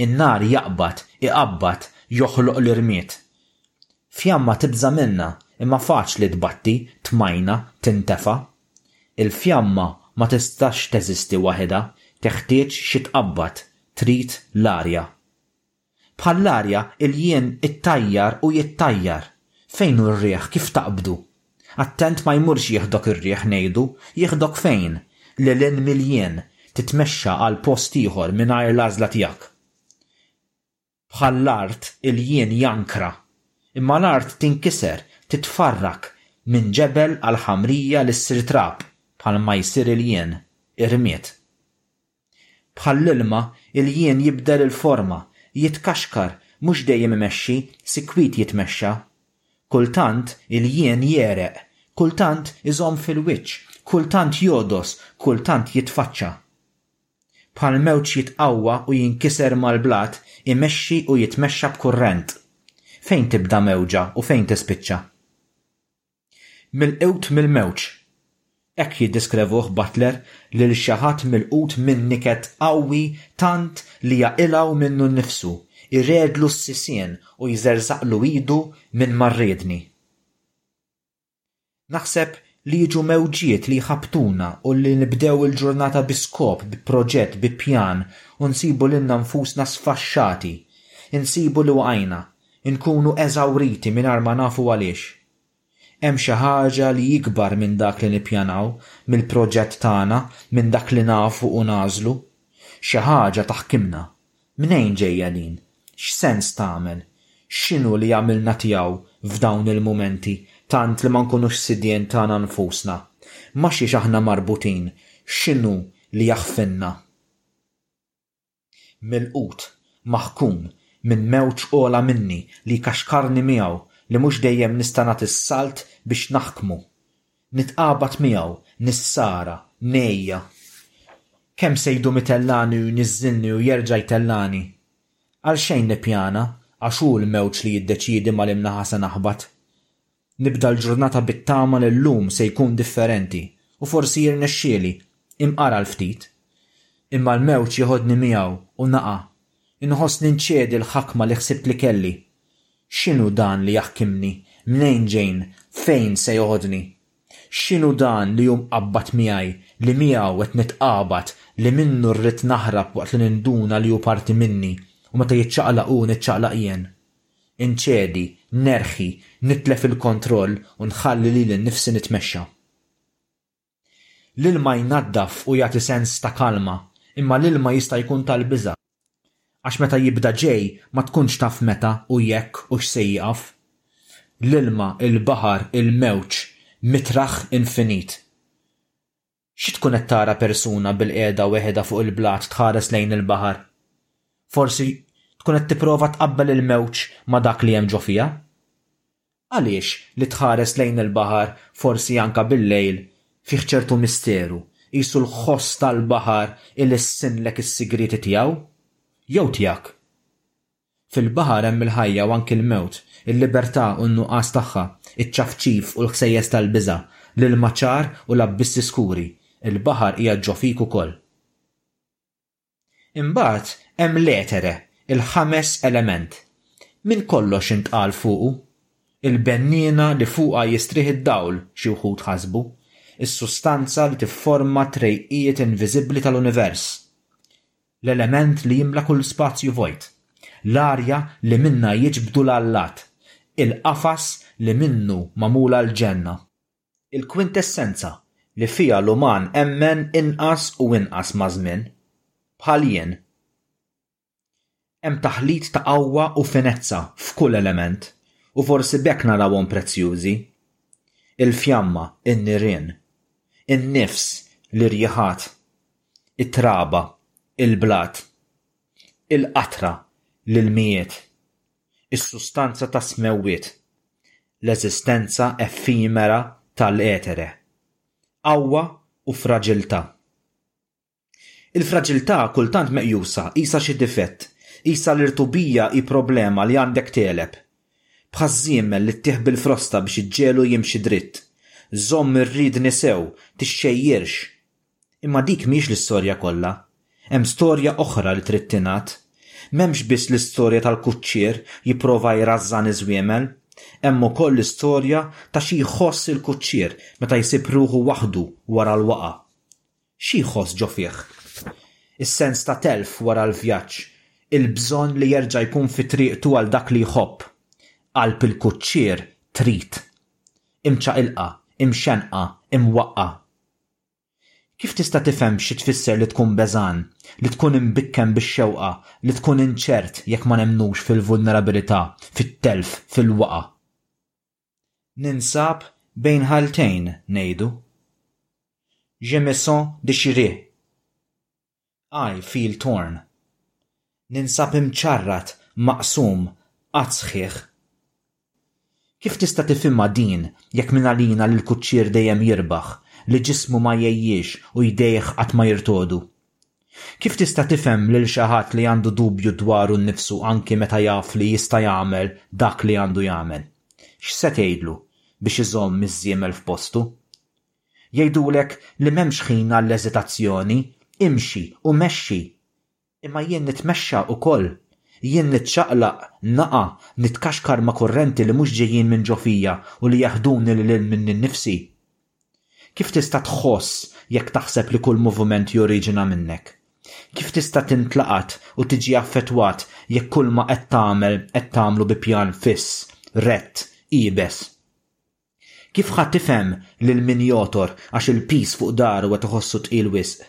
In-nar jaqbad, iqabbad, joħloq l-irmied. Fjamma tibża' minnha, imma faċli tbatti, tmajna, tintefa'. Il-fjamma ma tistax teżisti waħidha, teħtieġ xi tqabbad, trid l-arja. Bħall-arja, il-jien ittajjar u jittajjar. Fejn hu r-riħ, kif taqbdu? Attent ma jmurx jieħdok ir-riħ, ngħidu, jieħdok fejn? Lil hinn mill-jien, titmexxa għal post ieħor mingħajr l-għażla tiegħek. Bħall-art, il-jien jankra. Imma l-art tinkiser, titfarrak, minn ġebel għal ħamrija li ssir trab, bħalma jsir il-jien, ir-rmied. Bħall-ilma, il-jien jibdel il-forma, jitkaxkar, mhux dejjem imexxi, sikwit jitmexxa. Kultant, il-jien jegħreq, kultant iżomm fil-wiċċ, kultant jogħdos, kultant jitfaċċa. Bħall-mewġ jitqawwa u jinkiser mal-blat, imexxi u jitmexxa b'kurrent. Fejn tibda mewġa u fejn tispiċċa? Milqut mill-mewġ. Hekk jiddeskrevuh Butler lil xi ħadd milqut minn niket qawwi tant li jaqilgħu minnu nnifsu, iregħdlu s-sisien u jżerżaqlu idu minn ma' rriedni. Naħseb li jiġu mewġiet li jħabbtuna u li nibdew il-ġurnata bi skop, bi proġett, bi pjan u nsibu lilna nfusna sfaxxati. Insibu li waqajna, Inkunu eżawriti mingħajr ma nafu għaliex. Hemm xi ħaġa li ikbar minn dak li nippjanaw, mill-proġett tagħna, minn dak li nafu u nagħżlu. Xi ħaġa ta' ħkimna. Mnejn ġejja din? X'sens tagħmel? X'inhu li jagħmilna tiegħu f'dawn il-mumenti tant li ma nkunux sidien tagħna nfusna? Ma' xiex aħna marbutin? X'inhu li jaħfilna? Milqut, maħkum, minn mewġ ogħla minni li jkaxkarni miegħu li mhux dejjem nista' nagħti s-salt biex naħkmu. Nitqabad miegħu, nissara, ngħejja. Kemm se jdum itellani u jniżżilni u jerġa' jtellani? Għalxejn nippjana, għax hu l-mewġ li jiddeċiedi ma' liema naħa se naħbat. Nibda l-ġurnata bit-tama li llum se jkun differenti u forsi jirnexxieli, imqar għal ftit. Imma l-mewġ jeħodni miegħu u naqa'. Inħossni nċedi l-ħakma li ħsibt li kelli. X'inhu dan li jaħkimni, mnejn ġejn, fejn se joħodni? X'inhu dan li hu mqabbad miegħi, li miegħu qed nitqabad, li minnu rrid naħrab waqt li ninduna li hu parti minni u meta jiċċaqlaq hu niċċaqlaq jien? inċedi, nerħi, nitlef il-kontroll u nħalli lili nnifsi nitmexxa. L-ilma jnaddaf u jagħti sens ta' kalma, imma l-ilma jista' jkun tal-biża'. Għax meta jibda ġej, ma tkunx taf meta u jekk hux se jieqaf. L-ilma, il-baħar, il-mewġ, mitraħ infinit. Xi tkun qed tara persuna bilqiegħda weħidha fuq il-blat tħares lejn il-baħar? Forsi tkun qed tipprova tqabbel il-mewġ ma' dak li hemm ġo fiha? Għaliex li tħares lejn il-baħar forsi anke bil-lejl fih ċertu misteru, qisu l-ħoss tal-baħar ilissinlek is-sigrieti tiegħu? Jew tiegħek? Fil-baħar hemm il-ħajja u anki l-mewt, il-libertà u n-nuqqas tagħha, iċ-ċafċif u l-ħsejjes tal-biża', l-ilma ċar u l-abbissi skuri. Il-baħar qiegħed ġo fik ukoll. Imbagħad hemm l-etere, il-ħames element. Minn kollox intqal fuqu. Il-benniena li fuqha jistrieħ id-dawl, xi wħud ħasbu. Is-sustanza li tifforma t-trejqiet inviżibbli tal-univers. l-element li jimla kull spazju vojt, l-arja li minnha jiġbdu l-allat, il-qafas li minnu magħmula l-ġenna, il-kwintessenza li fiha l-uman emmen inqas u inqas maż-żmien, bħal jien. Hemm taħlit ta' qawwa u finezza f'kull element u forsi b'hekk narawhom prezzjużi. Il-fjamma, in-nirien, in-nifs, l-irjiħat. it-traba, il-blat, il-qatra, l-ilmijiet, is-sustanza tas-smewwiet, l-eżistenza effimera tal-etere, qawwa u fraġiltà. Il-fraġiltà kultant meqjusa qisha xi difett, qisha li rtubija hi problema li għandek tegħleb. Bħaż-żiemel li ttih bil-frosta biex iġġegħlu jimxi dritt. Żomm ir-riedni sew, tixxejjirx. Imma dik mhix l-istorja kollha. Hemm storja oħra li trid tingħad. M'hemmx biss l-istorja tal-kuċċier jipprova jrażżan iż-żwiemel. Hemm ukoll l-istorja ta' xi jħoss il-kuċċier meta jsib ruħu waħdu wara l-waqgħa. Xi jħoss ġo fih? Is-sens ta' telf wara l-vjaġġ, il-bżonn li jerġa' jkun fi triqtu għal dak li jħobb. Qalb il-kuċċier trid. Imċaqilqa, imxennqa, imwaqqa'. Kif tista' tifhem xi tfisser li tkun beżgħan, li tkun imbikken bix-xewqa, li tkun inċert jekk ma nemmnux fil-vulnerabilità, fit-telf, fil-waqgħa? Ninsab bejn ħaltejn, ngħidu. Je me sens déchiré. I feel torn. Ninsab imċarrat, maqsum, qatt sħiħ. Kif tista' tifhimha din jekk mingħalina li l-kuċċier dejjem jirbaħ, li ġismu ma jgħejjiex u jdejh qatt ma jirtogħdu? Kif tista' tifhem lil xi ħadd li għandu dubju dwaru nnifsu anki meta jaf li jista' jagħmel dak li għandu jagħmel? X'se tgħidlu biex iżomm iż-żiemel f'postu? Jgħidulek li m'hemmx ħin għall-eżitazzjoni, imxi u mexxi. Imma jien nitmexxa ukoll. Jien niċċaqlaq, naqa', nitkaxkar ma' kurrenti li mhux ġejjin minn ġo fija u li jeħduni lil hinn minni nnifsi. Kif tista' tħoss jekk taħseb li kull moviment joriġina minnek? Kif tista' tintlaqat u tiġi affettwat jekk kulma qed tagħmel qed tagħmlu bi pjan fiss, rett, iebes? Kif ħa tifhem lil min jogħtor għax il-piż fuq daru qed iħossu tqil wisq?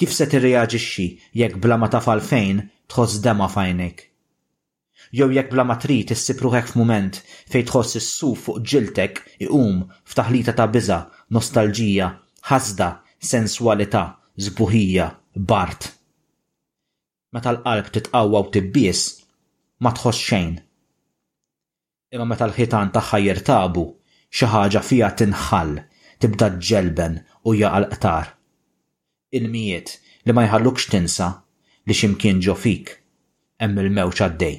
Kif se tirreaġixxi jekk bla ma taf għalfejn tħoss demgħa f'għajnejk? Jew jekk bla ma trid issib ruħek f'mument fejn tħoss is-suf fuq ġiltek iqum f'taħlita ta' biża', nostalġija, ħasda, senswalità, sbuħija, b'art? Meta l-qalb titqawwa u tibbies, ma tħoss xejn. Imma meta l-ħitan tagħha jirtabu, xi ħaġa fiha tinħall, tibda ġġelben u jaqa' l-qtar. Ilmijiet li ma jħallukx tinsa li xi mkien ġo fik hemm il-mewġ għaddej.